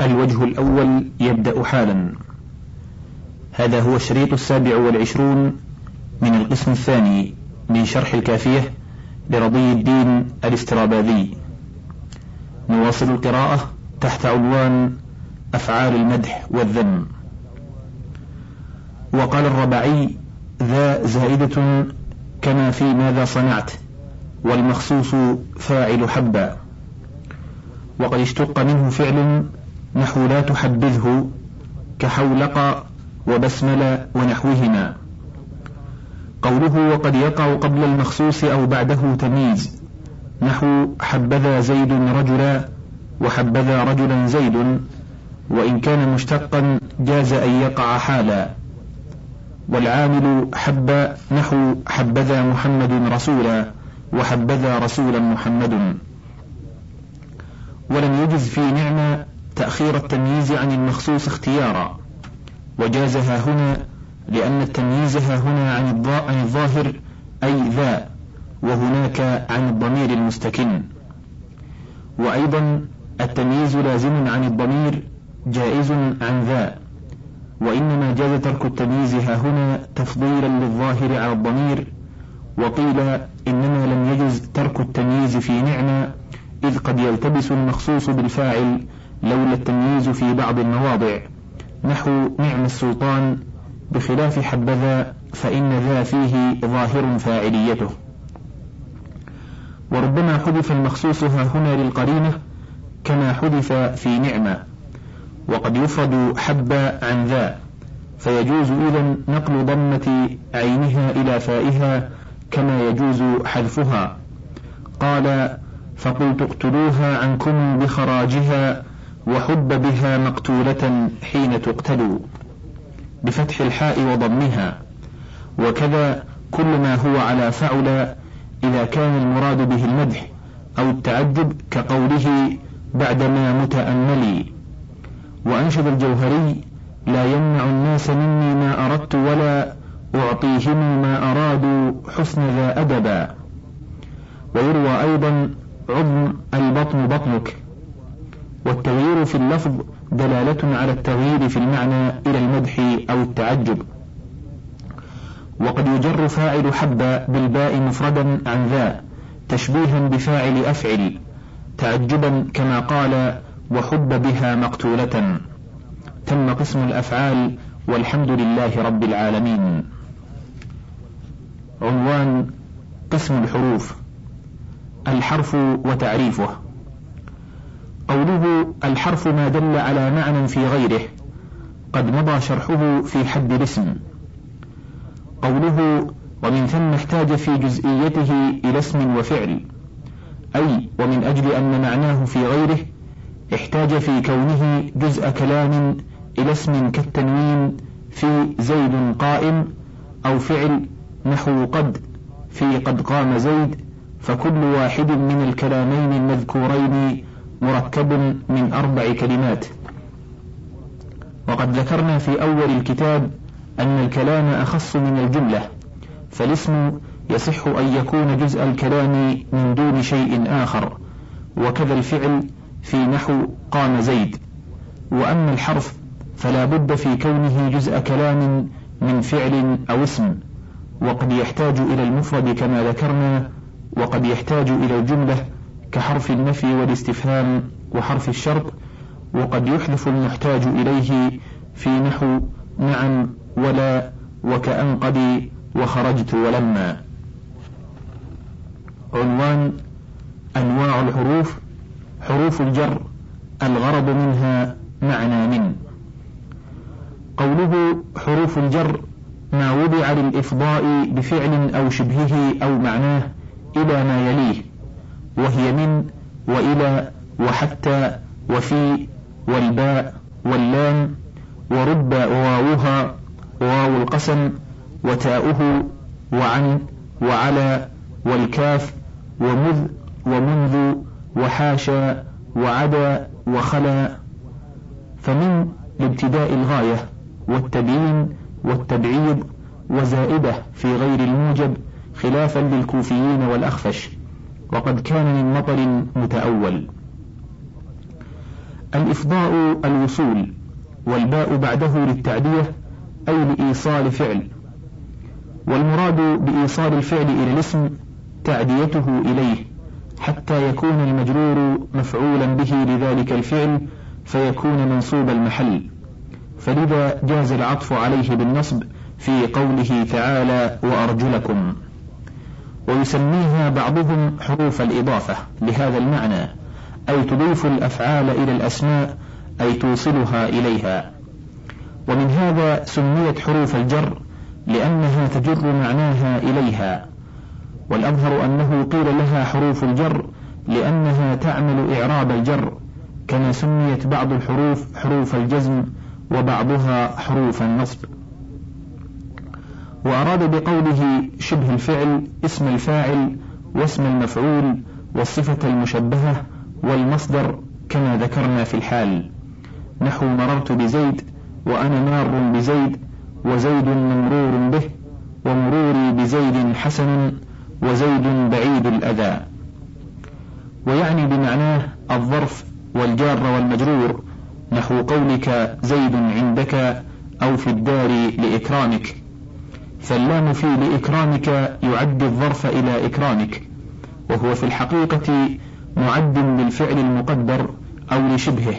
الوجه الأول يبدأ حالا. هذا هو الشريط السابع والعشرون من القسم الثاني من شرح الكافية لرضي الدين الاستراباذي نواصل القراءة تحت عنوان أفعال المدح والذم. وقال الربعي ذا زائدة كما في ماذا صنعت والمخصوص فاعل حبا. وقد اشتق منه فعل نحو لا تحبذه كحولق وبسمل ونحوهما. قوله وقد يقع قبل المخصوص أو بعده تمييز. نحو حبذا زيد رجلا وحبذا رجلا زيد وإن كان مشتقا جاز أن يقع حالا. والعامل حب نحو حبذا محمد رسولا وحبذا رسولا محمد. ولم يجز في نعمة تأخير التمييز عن المخصوص اختيارا. وجازها هنا لأن التمييز هنا عن الظاهر أي ذا وهناك عن الضمير المستكن. وأيضا التمييز لازم عن الضمير جائز عن ذا. وإنما جاز ترك التمييز هنا تفضيلا للظاهر على الضمير. وقيل إنما لم يجز ترك التمييز في نعمة إذ قد يلتبس المخصوص بالفاعل لولا التمييز في بعض المواضع. نحو نعم السلطان بخلاف حبذا فإن ذا فيه ظاهر فاعليته. وربما حذف المخصوص ها هنا للقرينة كما حذف في نعمة. وقد يفرد حب عن ذا فيجوز إذا نقل ضمة عينها إلى فائها كما يجوز حذفها. قال فقلت اقتلوها عنكم بخراجها وحب بها مقتولة حين تقتل. بفتح الحاء وضمها. وكذا كل ما هو على فعل إذا كان المراد به المدح أو التعجب كقوله بعدما متأملي وأنشد الجوهري لا يمنع الناس مني ما أردت ولا أعطيهم ما أرادوا حسن ذا أدبا. ويروى أيضا عظم البطن بطنك. والتغيير في اللفظ دلالة على التغيير في المعنى إلى المدح أو التعجب. وقد يجر فاعل حب بالباء مفردا عن ذا تشبيها بفاعل أفعل تعجبا كما قال وحب بها مقتولة. تم قسم الأفعال والحمد لله رب العالمين. عنوان قسم الحروف الحرف وتعريفه. قوله الحرف ما دل على معنى في غيره قد مضى شرحه في حد الاسم. قوله ومن ثم احتاج في جزئيته إلى اسم وفعل أي ومن أجل أن معناه في غيره احتاج في كونه جزء كلام إلى اسم كالتنوين في زيد قائم أو فعل نحو قد في قد قام زيد فكل واحد من الكلامين المذكورين مركب من أربع كلمات. وقد ذكرنا في أول الكتاب أن الكلام أخص من الجملة فالاسم يصح أن يكون جزء الكلام من دون شيء آخر وكذا الفعل في نحو قام زيد. وأما الحرف فلا بد في كونه جزء كلام من فعل أو اسم وقد يحتاج إلى المفرد كما ذكرنا وقد يحتاج إلى الجملة كحرف النفي والاستفهام وحرف الشرط وقد يحذف المحتاج إليه في نحو نعم ولا وكأنقدي وخرجت ولما. عنوان أنواع الحروف حروف الجر الغرض منها معنى من. قوله حروف الجر ما وضع للإفضاء بفعل أو شبهه أو معناه إلى ما يليه. وهي من وإلى وحتى وفي والباء واللام ورب واوها واو القسم وتاؤه وعن وعلى والكاف ومذ ومنذ وحاشا وعدا وخلا فمن لابتداء الغاية والتبيين والتبعيض وزائدة في غير الموجب خلافا للكوفيين والأخفش وقد كان من مطر متأول. الإفضاء الوصول والباء بعده للتعدية أي لإيصال فعل. والمراد بإيصال الفعل إلى الاسم تعديته إليه حتى يكون المجرور مفعولا به لذلك الفعل فيكون منصوب المحل. فلذا جاز العطف عليه بالنصب في قوله تعالى وأرجلكم. ويسميها بعضهم حروف الإضافة لهذا المعنى أي تضيف الأفعال إلى الأسماء أي توصلها إليها. ومن هذا سميت حروف الجر لأنها تجر معناها إليها. والأظهر أنه قيل لها حروف الجر لأنها تعمل إعراب الجر كما سميت بعض الحروف حروف الجزم وبعضها حروف النصب. وأراد بقوله شبه الفعل اسم الفاعل واسم المفعول والصفة المشبهة والمصدر كما ذكرنا في الحال. نحو مررت بزيد وأنا مار بزيد وزيد ممرور به ومروري بزيد حسن وزيد بعيد الأذى. ويعني بمعناه الظرف والجار والمجرور نحو قولك زيد عندك أو في الدار لإكرامك. فاللام في لإكرامك يعد الظرف إلى إكرامك وهو في الحقيقة معد للفعل المقدر أو لشبهه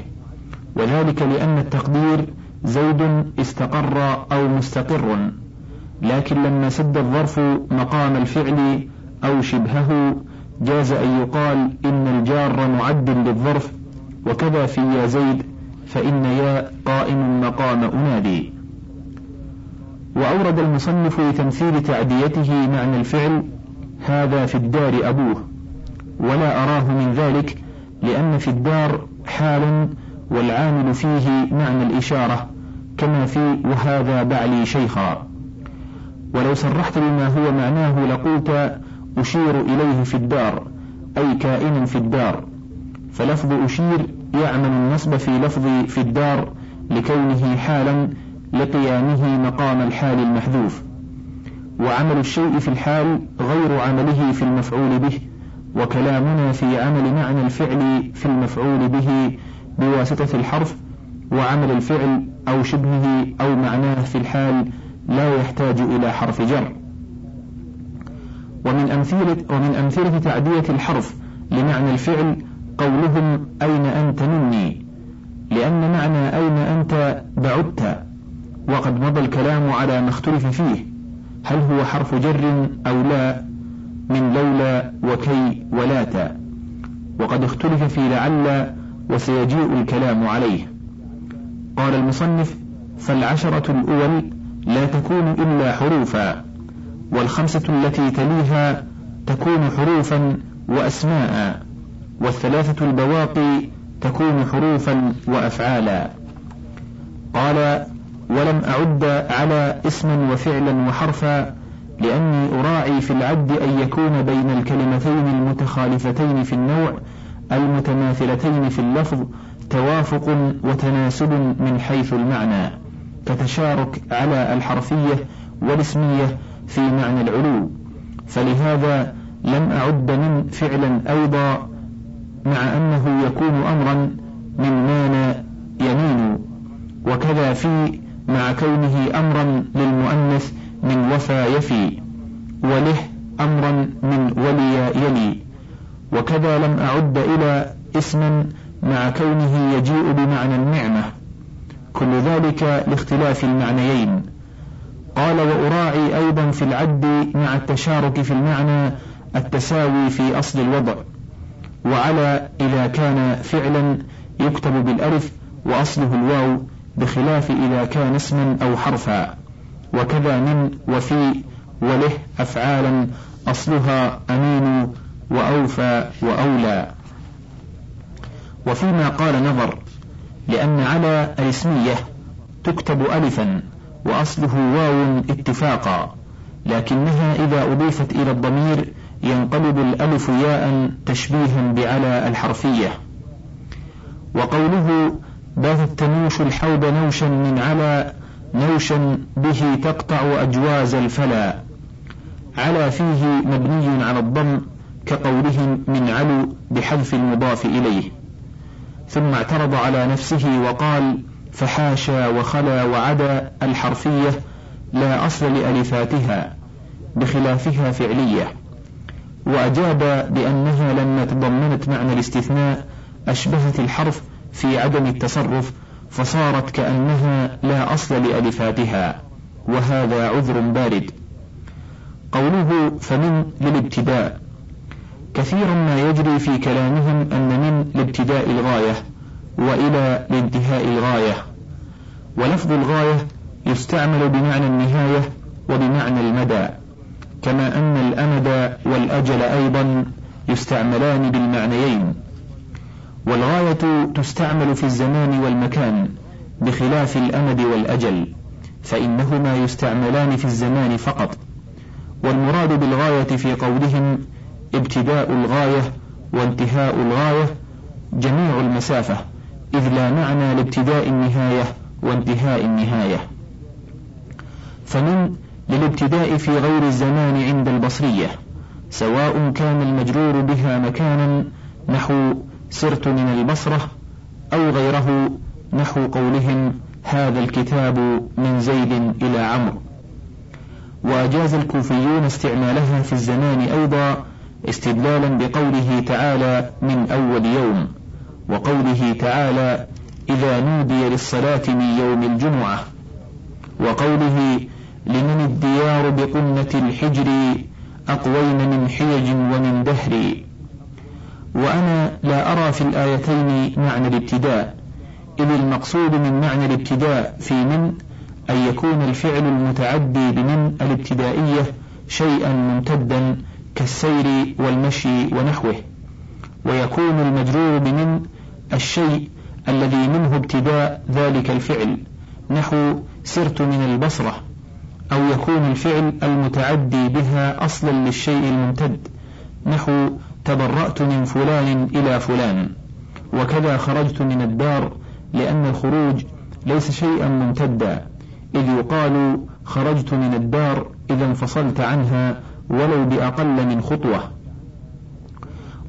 وذلك لأن التقدير زيد استقر أو مستقر لكن لما سد الظرف مقام الفعل أو شبهه جاز أن يقال إن الجار معد للظرف وكذا في يا زيد فإن يا قائم مقام أنادي. وأورد المصنف لتمثيل تعديته معنى الفعل هذا في الدار أبوه ولا أراه من ذلك لأن في الدار حال والعامل فيه معنى الإشارة كما في وهذا بعلي شيخا. ولو صرحت بما هو معناه لقلت أشير إليه في الدار أي كائن في الدار. فلفظ أشير يعمل النصب في لفظ في الدار لكونه حالا لقيامه مقام الحال المحذوف وعمل الشيء في الحال غير عمله في المفعول به وكلامنا في عمل معنى الفعل في المفعول به بواسطة الحرف وعمل الفعل أو شبهه أو معناه في الحال لا يحتاج إلى حرف جر. ومن أمثلة, ومن أمثلة تعدية الحرف لمعنى الفعل قولهم أين أنت مني لأن معنى أين أنت بعدت وقد مضى الكلام على ما اختلف فيه. هل هو حرف جر أو لا؟ من لولا وكي ولاتا. وقد اختلف في لعل وسيجيء الكلام عليه. قال المصنف فالعشرة الأول لا تكون إلا حروفا والخمسة التي تليها تكون حروفا وأسماء والثلاثة البواقي تكون حروفا وأفعالا. قال ولم أعد على اسما وفعلا وحرفا لأني أراعي في العد أن يكون بين الكلمتين المتخالفتين في النوع المتماثلتين في اللفظ توافق وتناسب من حيث المعنى كتشارك على الحرفية والاسمية في معنى العلو. فلهذا لم أعد من فعلا أيضا مع أنه يكون أمرا من مان يمين. وكذا في مع كونه أمرا للمؤنث من وفى يفي وله أمرا من ولي يلي وكذا لم أعد إلى اسما مع كونه يجيء بمعنى النعمة كل ذلك لاختلاف المعنيين. قال وأراعي أيضا في العد مع التشارك في المعنى التساوي في أصل الوضع وعلى إذا كان فعلا يكتب بالألف وأصله الواو بخلاف إذا كان اسما أو حرفا وكذا من وفي وله أفعالا أصلها أمين وأوفى وأولى. وفيما قال نظر لأن على الاسمية تكتب ألفا وأصله واو اتفاقا لكنها إذا أضيفت إلى الضمير ينقلب الألف ياء تشبيها بعلى الحرفية. وقوله بات التنوش الحوض نوشا من على نوشا به تقطع أجواز الفلا. على فيه مبني على الضم كقولهم من علو بحذف المضاف إليه. ثم اعترض على نفسه وقال فحاشا وخلا وعدا الحرفية لا أصل لألفاتها بخلافها فعلية. وأجاب بأنها لما تضمنت معنى الاستثناء أشبهت الحرف في عدم التصرف فصارت كأنها لا أصل لألفاتها وهذا عذر بارد. قوله فمن للابتداء. كثيرا ما يجري في كلامهم أن من لابتداء الغاية وإلى لانتهاء الغاية. ولفظ الغاية يستعمل بمعنى النهاية وبمعنى المدى كما أن الأمد والأجل أيضا يستعملان بالمعنيين. والغاية تستعمل في الزمان والمكان بخلاف الأمد والأجل فإنهما يستعملان في الزمان فقط. والمراد بالغاية في قولهم ابتداء الغاية وانتهاء الغاية جميع المسافة إذ لا معنى لابتداء النهاية وانتهاء النهاية. فمن للابتداء في غير الزمان عند البصرية سواء كان المجرور بها مكانا نحو سرت من البصرة أو غيره نحو قولهم هذا الكتاب من زيد إلى عمرو. وأجاز الكوفيون استعمالها في الزمان أيضا استدلالا بقوله تعالى من أول يوم وقوله تعالى إذا نودي للصلاة من يوم الجمعة وقوله لمن الديار بقنة الحجر أقوين من حيج ومن دهر. وأنا لا أرى في الآيتين معنى الابتداء إذ المقصود من معنى الابتداء في من؟ أن يكون الفعل المتعدي بمن؟ الابتدائية شيئا ممتدا كالسير والمشي ونحوه. ويكون المجرور بمن؟ الشيء الذي منه ابتداء ذلك الفعل نحو سرت من البصرة أو يكون الفعل المتعدي بها أصلا للشيء الممتد نحو تبرأت من فلان إلى فلان وكذا خرجت من الدار لأن الخروج ليس شيئا ممتدا إذ يقال خرجت من الدار إذا انفصلت عنها ولو بأقل من خطوة.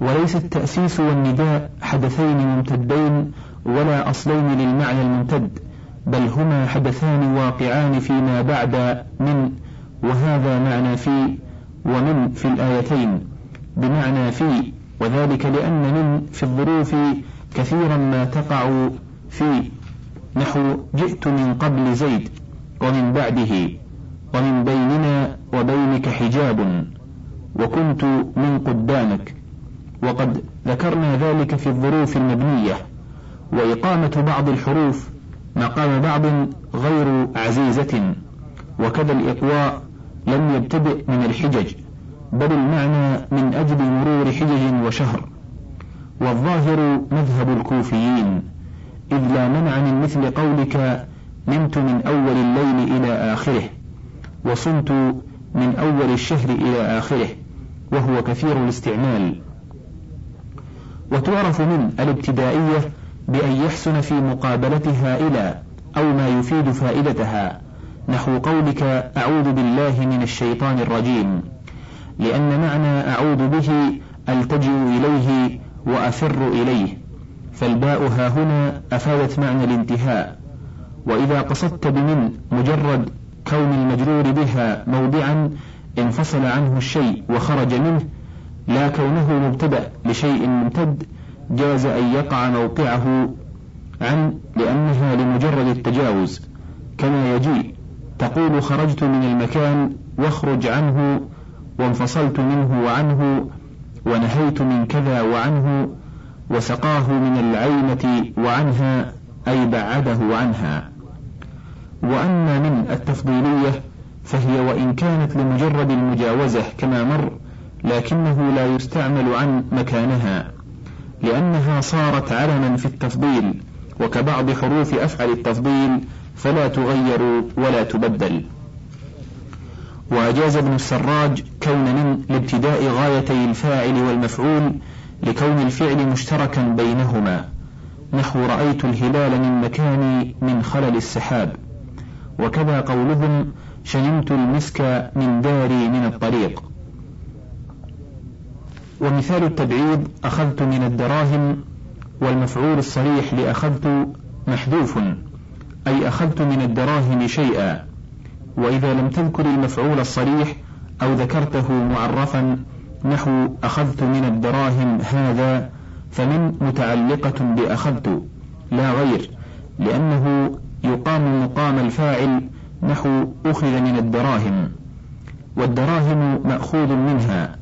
وليس التأسيس والنداء حدثين ممتدين ولا أصلين للمعنى الممتد بل هما حدثان واقعان فيما بعد من وهذا معنى في ومن في الآيتين. بمعنى في وذلك لأن من في الظروف كثيرا ما تقع في. نحو جئت من قبل زيد ومن بعده ومن بيننا وبينك حجاب وكنت من قدامك. وقد ذكرنا ذلك في الظروف المبنية. وإقامة بعض الحروف مقام بعض غير عزيزة. وكذا الإقواء لم يبتدئ من الحجج. بل المعنى من أجل مرور حجج وشهر. والظاهر مذهب الكوفيين إذ لا منع من مثل قولك نمت من أول الليل إلى آخره وصمت من أول الشهر إلى آخره وهو كثير الاستعمال. وتعرف من الابتدائية بأن يحسن في مقابلتها إلى أو ما يفيد فائدتها نحو قولك أعوذ بالله من الشيطان الرجيم. لأن معنى أعوذ به ألتجئ إليه وأفر إليه فالباء ها هنا أفادت معنى الانتهاء. وإذا قصدت بمن مجرد كون المجرور بها موضعا انفصل عنه الشيء وخرج منه لا كونه مبتدأ لشيء ممتد جاز أن يقع موقعه عن لأنها لمجرد التجاوز. كما يجيء تقول خرجت من المكان واخرج عنه وانفصلت منه وعنه ونهيت من كذا وعنه وسقاه من العينة وعنها أي بعده عنها. وأما من التفضيلية فهي وإن كانت لمجرد المجاوزة كما مر لكنه لا يستعمل عن مكانها لأنها صارت علما في التفضيل وكبعض حروف أفعل التفضيل فلا تغير ولا تبدل. وأجاز ابن السراج كون من لابتداء غايتي الفاعل والمفعول لكون الفعل مشتركا بينهما نحو رأيت الهلال من مكاني من خلل السحاب. وكذا قولهم شنمت المسك من داري من الطريق. ومثال التبعيض أخذت من الدراهم والمفعول الصريح لأخذت محذوف أي أخذت من الدراهم شيئا. وإذا لم تذكر المفعول الصريح أو ذكرته معرفا نحو أخذت من الدراهم هذا فمن متعلقة بأخذت لا غير لأنه يقام مقام الفاعل نحو أخذ من الدراهم. والدراهم مأخوذ منها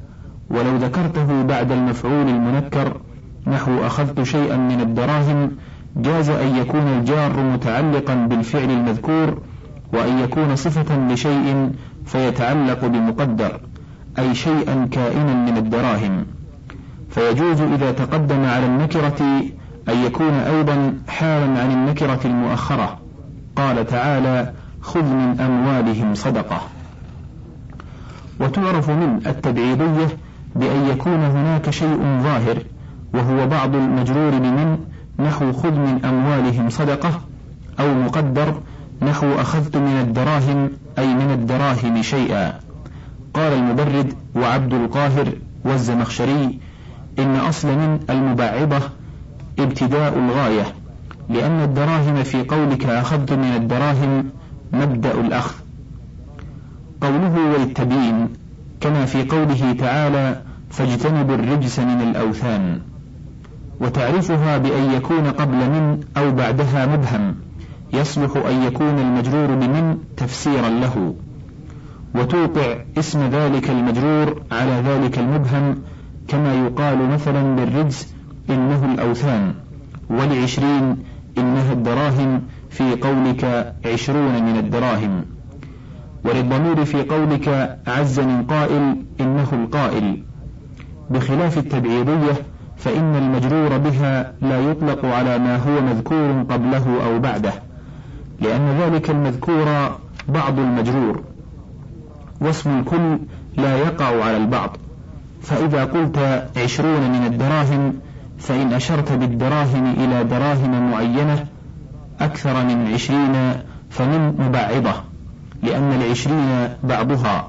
ولو ذكرته بعد المفعول المنكر نحو أخذت شيئا من الدراهم جاز أن يكون الجار متعلقا بالفعل المذكور وأن يكون صفة لشيء فيتعلق بمقدر أي شيئا كائنا من الدراهم. فيجوز إذا تقدم على النكرة أن يكون أيضا حالا عن النكرة المؤخرة. قال تعالى خذ من أموالهم صدقة. وتعرف من التبعيضية بأن يكون هناك شيء ظاهر وهو بعض المجرور بمن؟ نحو خذ من أموالهم صدقة أو مقدر نحو أخذت من الدراهم أي من الدراهم شيئا. قال المبرد وعبد القاهر والزمخشري إن أصل من المبعضة ابتداء الغاية لأن الدراهم في قولك أخذت من الدراهم مبدأ الأخذ. قوله والتبيين كما في قوله تعالى فاجتنبوا الرجس من الأوثان وتعرفها بأن يكون قبل من أو بعدها مبهم. يصلح أن يكون المجرور بمن تفسيرا له وتوقع اسم ذلك المجرور على ذلك المبهم كما يقال مثلا للرجس إنه الأوثان ولعشرين إنها الدراهم في قولك عشرون من الدراهم وللضمير في قولك عز من قائل إنه القائل. بخلاف التبعيضية فإن المجرور بها لا يطلق على ما هو مذكور قبله أو بعده. لأن ذلك المذكور بعض المجرور واسم الكل لا يقع على البعض. فإذا قلت عشرون من الدراهم فإن أشرت بالدراهم إلى دراهم معينة أكثر من عشرين فمن مبعضة لأن العشرين بعضها.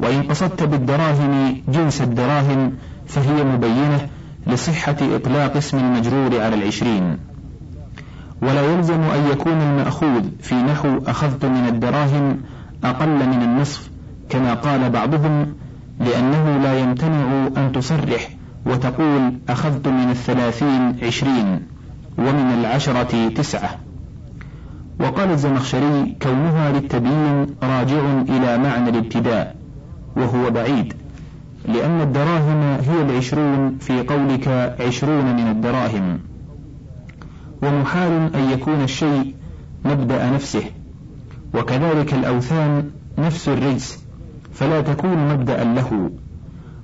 وإن قصدت بالدراهم جنس الدراهم فهي مبينة لصحة إطلاق اسم المجرور على العشرين. ولا يلزم أن يكون المأخوذ في نحو أخذت من الدراهم أقل من النصف كما قال بعضهم لأنه لا يمتنع أن تصرح وتقول أخذت من الثلاثين عشرين ومن العشرة تسعة. وقال الزمخشري كونها للتبيين راجع إلى معنى الابتداء وهو بعيد لأن الدراهم هي العشرون في قولك عشرون من الدراهم. ومحال أن يكون الشيء مبدأ نفسه. وكذلك الأوثان نفس الرجس فلا تكون مبدأ له.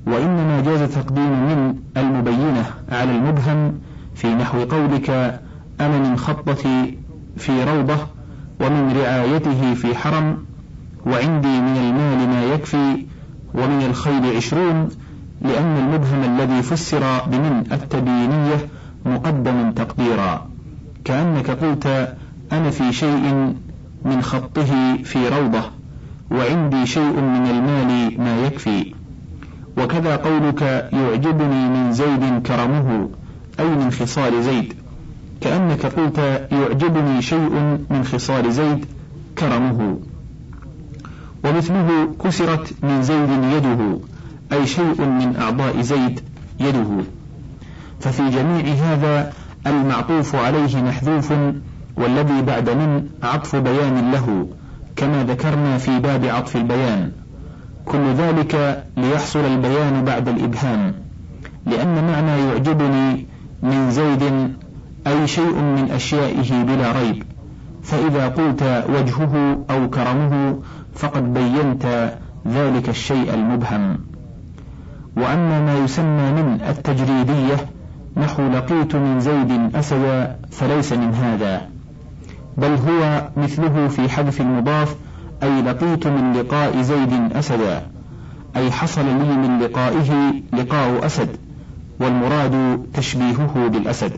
وإنما جاز تقديم من المبينة على المبهم في نحو قولك أنا من خطتي في روضة ومن رعايته في حرم وعندي من المال ما يكفي ومن الخيل عشرون لأن المبهم الذي فسر بمن التبيينية مقدم تقديرا. كأنك قلت أنا في شيء من خطه في روضة وعندي شيء من المال ما يكفي. وكذا قولك يعجبني من زيد كرمه أي من خصال زيد. كأنك قلت يعجبني شيء من خصال زيد كرمه. ومثله كسرت من زيد يده أي شيء من أعضاء زيد يده. ففي جميع هذا المعطوف عليه محذوف والذي بعد من عطف بيان له كما ذكرنا في باب عطف البيان. كل ذلك ليحصل البيان بعد الإبهام لأن معنى يعجبني من زيد أي شيء من أشيائه بلا ريب. فإذا قلت وجهه أو كرمه فقد بينت ذلك الشيء المبهم. وأما ما يسمى من التجريدية نحو لقيت من زيد أسدا فليس من هذا. بل هو مثله في حذف المضاف أي لقيت من لقاء زيد أسدا أي حصل لي من لقائه لقاء أسد والمراد تشبيهه بالأسد.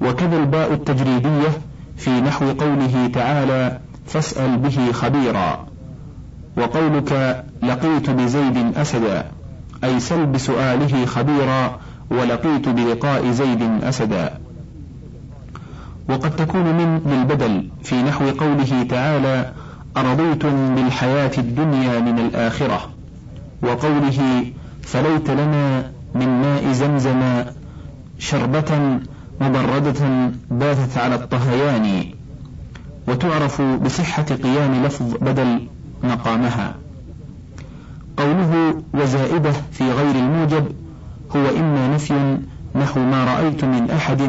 وكذا الباء التجريدية في نحو قوله تعالى فاسأل به خبيرا. وقولك لقيت بزيد أسدا أي سل بسؤاله خبيرا ولقيت بلقاء زيد أسدا. وقد تكون من للبدل في نحو قوله تعالى أرضيتم بالحياة الدنيا من الآخرة. وقوله فليت لنا من ماء زمزم شربة مبردة باتت على الطهيان. وتعرف بصحة قيام لفظ بدل مقامها. قوله وزائدة في غير الموجب هو إما نفي نحو ما رأيت من أحد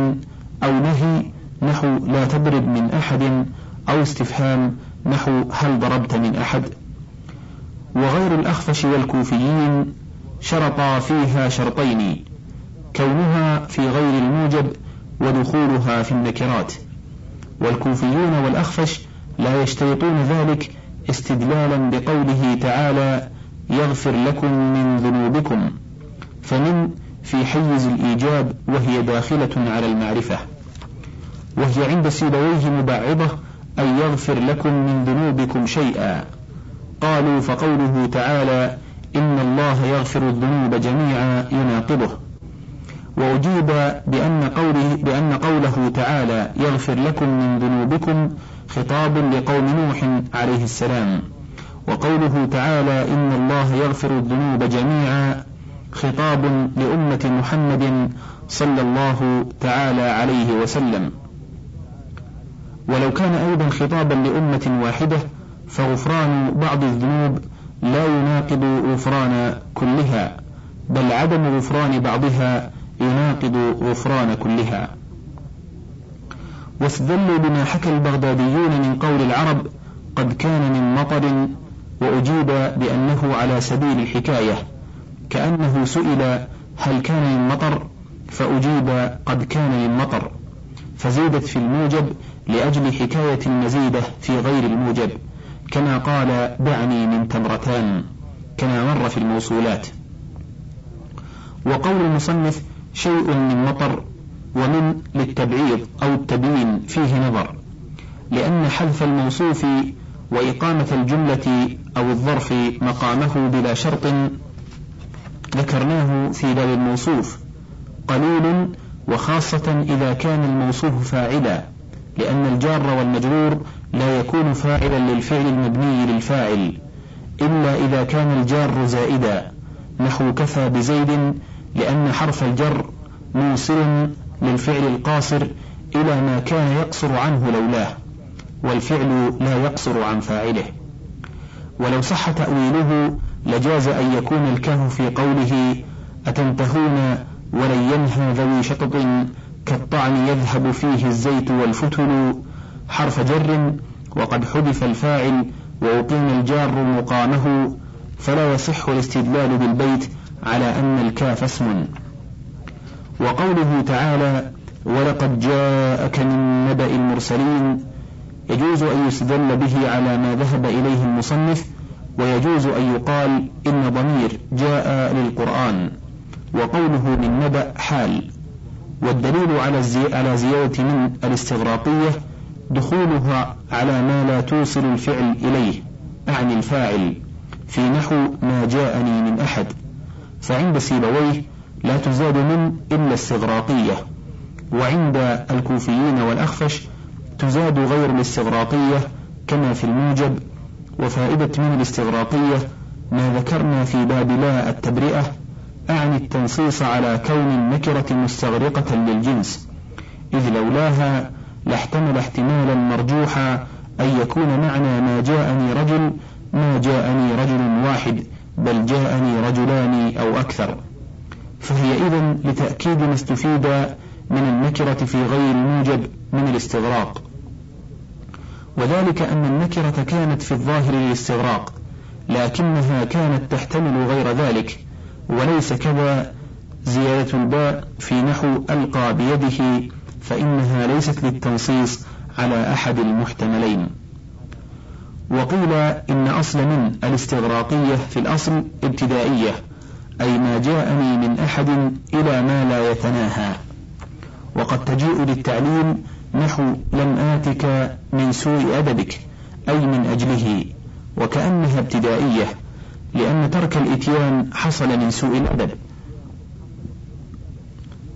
أو نهي نحو لا تضرب من أحد أو استفهام نحو هل ضربت من أحد. وغير الأخفش والكوفيين شرطا فيها شرطين كونها في غير الموجب ودخولها في النكرات. والكوفيون والأخفش لا يشترطون ذلك استدلالا بقوله تعالى يغفر لكم من ذنوبكم. فمن في حيز الإيجاب وهي داخلة على المعرفة وهي عند سيبويه مبعضة أن يغفر لكم من ذنوبكم شيئا. قالوا فقوله تعالى إن الله يغفر الذنوب جميعا يناقضه. وأجيب بأن قوله بأن قوله تعالى يغفر لكم من ذنوبكم خطاب لقوم نوح عليه السلام. وقوله تعالى إن الله يغفر الذنوب جميعا خطاب لأمة محمد صلى الله تعالى عليه وسلم. ولو كان أيضا خطابا لأمة واحدة فغفران بعض الذنوب لا يناقض غفران كلها بل عدم غفران بعضها يناقض غفران كلها. واستدلوا بما حكى البغداديون من قول العرب قد كان من مطر وأجيب بأنه على سبيل الحكاية. كأنه سئل هل كان من مطر فأجيب قد كان من مطر فزيدت في الموجب لأجل حكاية المزيدة في غير الموجب. كما قال دعني من تمرتان. كما مر في الموصولات. وقول المصنف شيء من مطر ومن للتبعيض أو التبيين فيه نظر. لأن حذف الموصوف وإقامة الجملة أو الظرف مقامه بلا شرط ذكرناه في باب الموصوف قليل وخاصة إذا كان الموصوف فاعلا لأن الجار والمجرور لا يكون فاعلا للفعل المبني للفاعل إلا إذا كان الجار زائدا نحو كفى بزيد لأن حرف الجر موصل للفعل القاصر إلى ما كان يقصر عنه لولاه والفعل لا يقصر عن فاعله. ولو صح تأويله لجاز أن يكون الكهف في قوله أتنتهون ولن ينهى ذوي شطط كالطعن يذهب فيه الزيت والفتل حرف جر وقد حذف الفاعل وأقيم الجار مقامه فلا يصح الاستدلال بالبيت على أن الكاف اسم وقوله تعالى ولقد جاءك من نبأ المرسلين يجوز أن يستدل به على ما ذهب إليه المصنف ويجوز أن يقال إن ضمير جاء للقرآن وقوله من نبأ حال والدليل على على زيادة من الاستغراقية دخولها على ما لا توصل الفعل إليه أعني الفاعل في نحو ما جاءني من أحد. فعند سيبويه لا تزاد من إلا استغراقية وعند الكوفيين والأخفش تزاد غير الاستغراقية كما في الموجب وفائدة من الاستغراقية ما ذكرنا في باب لا التبرئة أعني التنصيص على كون النكرة مستغرقة للجنس إذ لولاها لاحتمل احتمالا مرجوحا أن يكون معنى ما جاءني رجل ما جاءني رجل واحد بل جاءني رجلان أو أكثر. فهي إذن لتأكيد ما استفيد من النكرة في غير الموجب من الاستغراق. وذلك أن النكرة كانت في الظاهر للاستغراق لكنها كانت تحتمل غير ذلك وليس كذا زيادة الباء في نحو ألقى بيده فإنها ليست للتنصيص على أحد المحتملين. وقيل إن أصل من الاستغراقية في الأصل ابتدائية أي ما جاءني من أحد إلى ما لا يتناهى. وقد تجيء للتعليم نحو لم آتك من سوء أدبك أي من أجله وكأنها ابتدائية لأن ترك الإتيان حصل من سوء الأدب.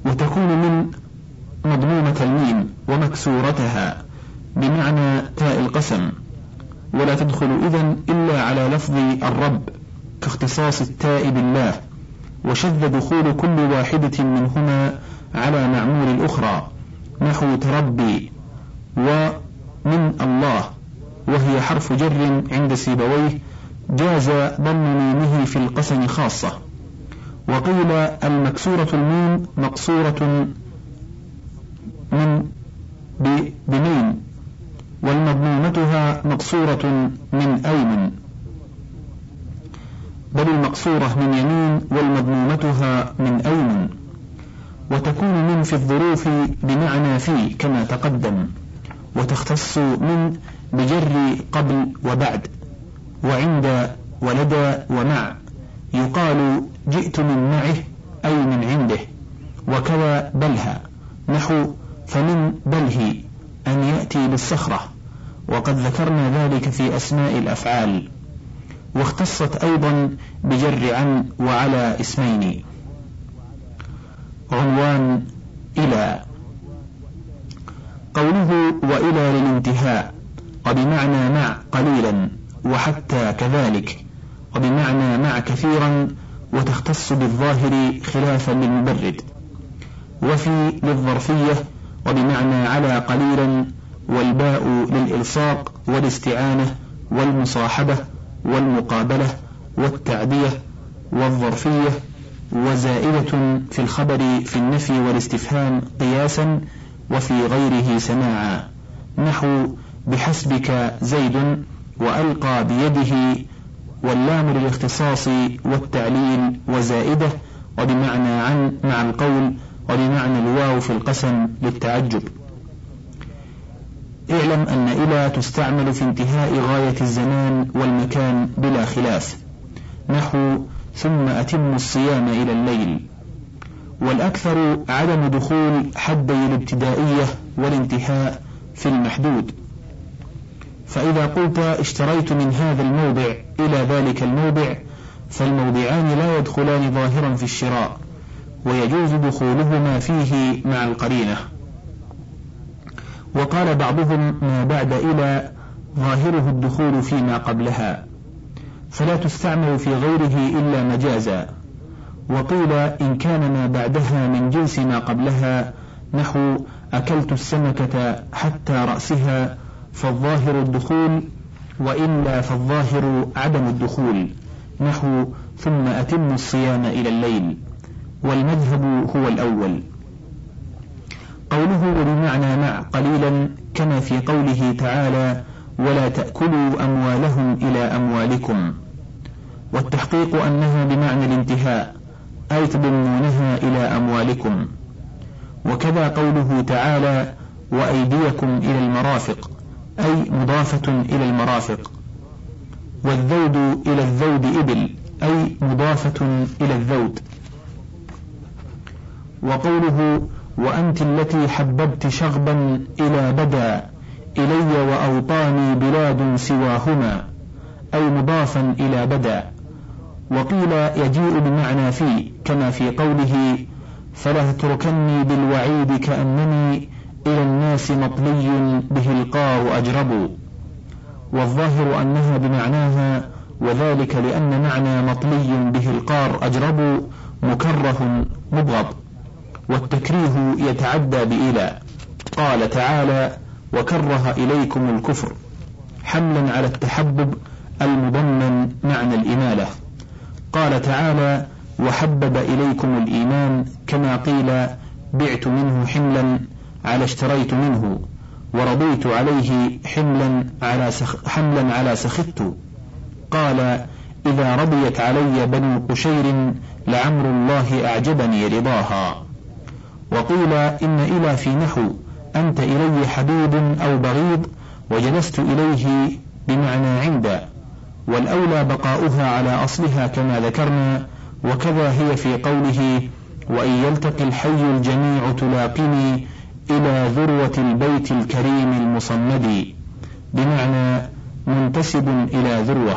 وتكون من مضمومة الميم ومكسورتها بمعنى تاء القسم ولا تدخل إذن إلا على لفظ الرب كاختصاص التاء بالله وشذ دخول كل واحدة منهما على معمول الأخرى. نحو تربي ومن الله وهي حرف جر عند سيبويه جاز ضم ميمه في القسم خاصة. وقيل المكسورة الميم مقصورة من بمين والمضمومتها مقصورة من أيمن بل المقصورة من يمين والمضمومتها من أيمن وتكون من في الظروف بمعنى في كما تقدم وتختص من بجر قبل وبعد وعند ولدى ومع يقال جئت من معه أي من عنده وكذا بلها نحو فمن بله أن يأتي بالصخرة وقد ذكرنا ذلك في أسماء الأفعال واختصت أيضا بجر عن وعلى اسمين. عنوان إلى. قوله وإلى للانتهاء وبمعنى مع قليلا وحتى كذلك وبمعنى مع كثيرا وتختص بالظاهر خلافا للمبرد وفي للظرفية وبمعنى على قليلا والباء للإلصاق والاستعانة والمصاحبة والمقابلة والتعدية والظرفية وزائدة في الخبر في النفي والاستفهام قياسا وفي غيره سماعا. نحو بحسبك زيد وألقى بيده واللام للاختصاص والتعليل وزائدة وبمعنى عن مع القول وبمعنى الواو في القسم للتعجب اعلم أن إلى تستعمل في انتهاء غاية الزمان والمكان بلا خلاف. نحو ثم أتم الصيام إلى الليل. والأكثر عدم دخول حدي الابتدائية والانتهاء في المحدود. فإذا قلت اشتريت من هذا الموضع إلى ذلك الموضع فالموضعان لا يدخلان ظاهرا في الشراء ويجوز دخولهما فيه مع القرينة. وقال بعضهم ما بعد إلى ظاهره الدخول فيما قبلها. فلا تستعمل في غيره إلا مجازا. وقيل إن كان ما بعدها من جنس ما قبلها نحو أكلت السمكة حتى رأسها فالظاهر الدخول وإلا فالظاهر عدم الدخول نحو ثم أتم الصيام إلى الليل. والمذهب هو الأول. قوله وبمعنى مع قليلا كما في قوله تعالى ولا تأكلوا أموالهم إلى أموالكم والتحقيق أنها بمعنى الانتهاء أي تضمونها إلى أموالكم. وكذا قوله تعالى وأيديكم إلى المرافق أي مضافة إلى المرافق. والذود إلى الذود إبل أي مضافة إلى الذود. وقوله وأنت التي حببت شغبا إلى بدا إلي وأوطاني بلاد سواهما أي مضافا إلى بدا وقيل يجيء بمعنى في كما في قوله فلا تتركني بالوعيد كأنني إلى الناس مطلي به القار أجرب والظاهر أنها بمعناها وذلك لأن معنى مطلي به القار أجرب مكره مبغض والتكريه يتعدى بإلى قال تعالى وكره إليكم الكفر حملا على التحبب المضمن معنى الإمالة. قال تعالى وحبب إليكم الإيمان كما قيل بعت منه حملا على اشتريت منه ورضيت عليه حملا على سخ حملا على سخطت. قال إذا رضيت علي بنو قشير لعمر الله أعجبني رضاها. وقيل إن إلى في نحو أنت إلي حبيب أو بغيض وجلست إليه بمعنى عند. والأولى بقاؤها على أصلها كما ذكرنا وكذا هي في قوله وإن يلتقي الحي الجميع تلاقني إلى ذروة البيت الكريم المصمد بمعنى منتسب إلى ذروة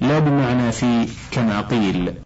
لا بمعنى في كما قيل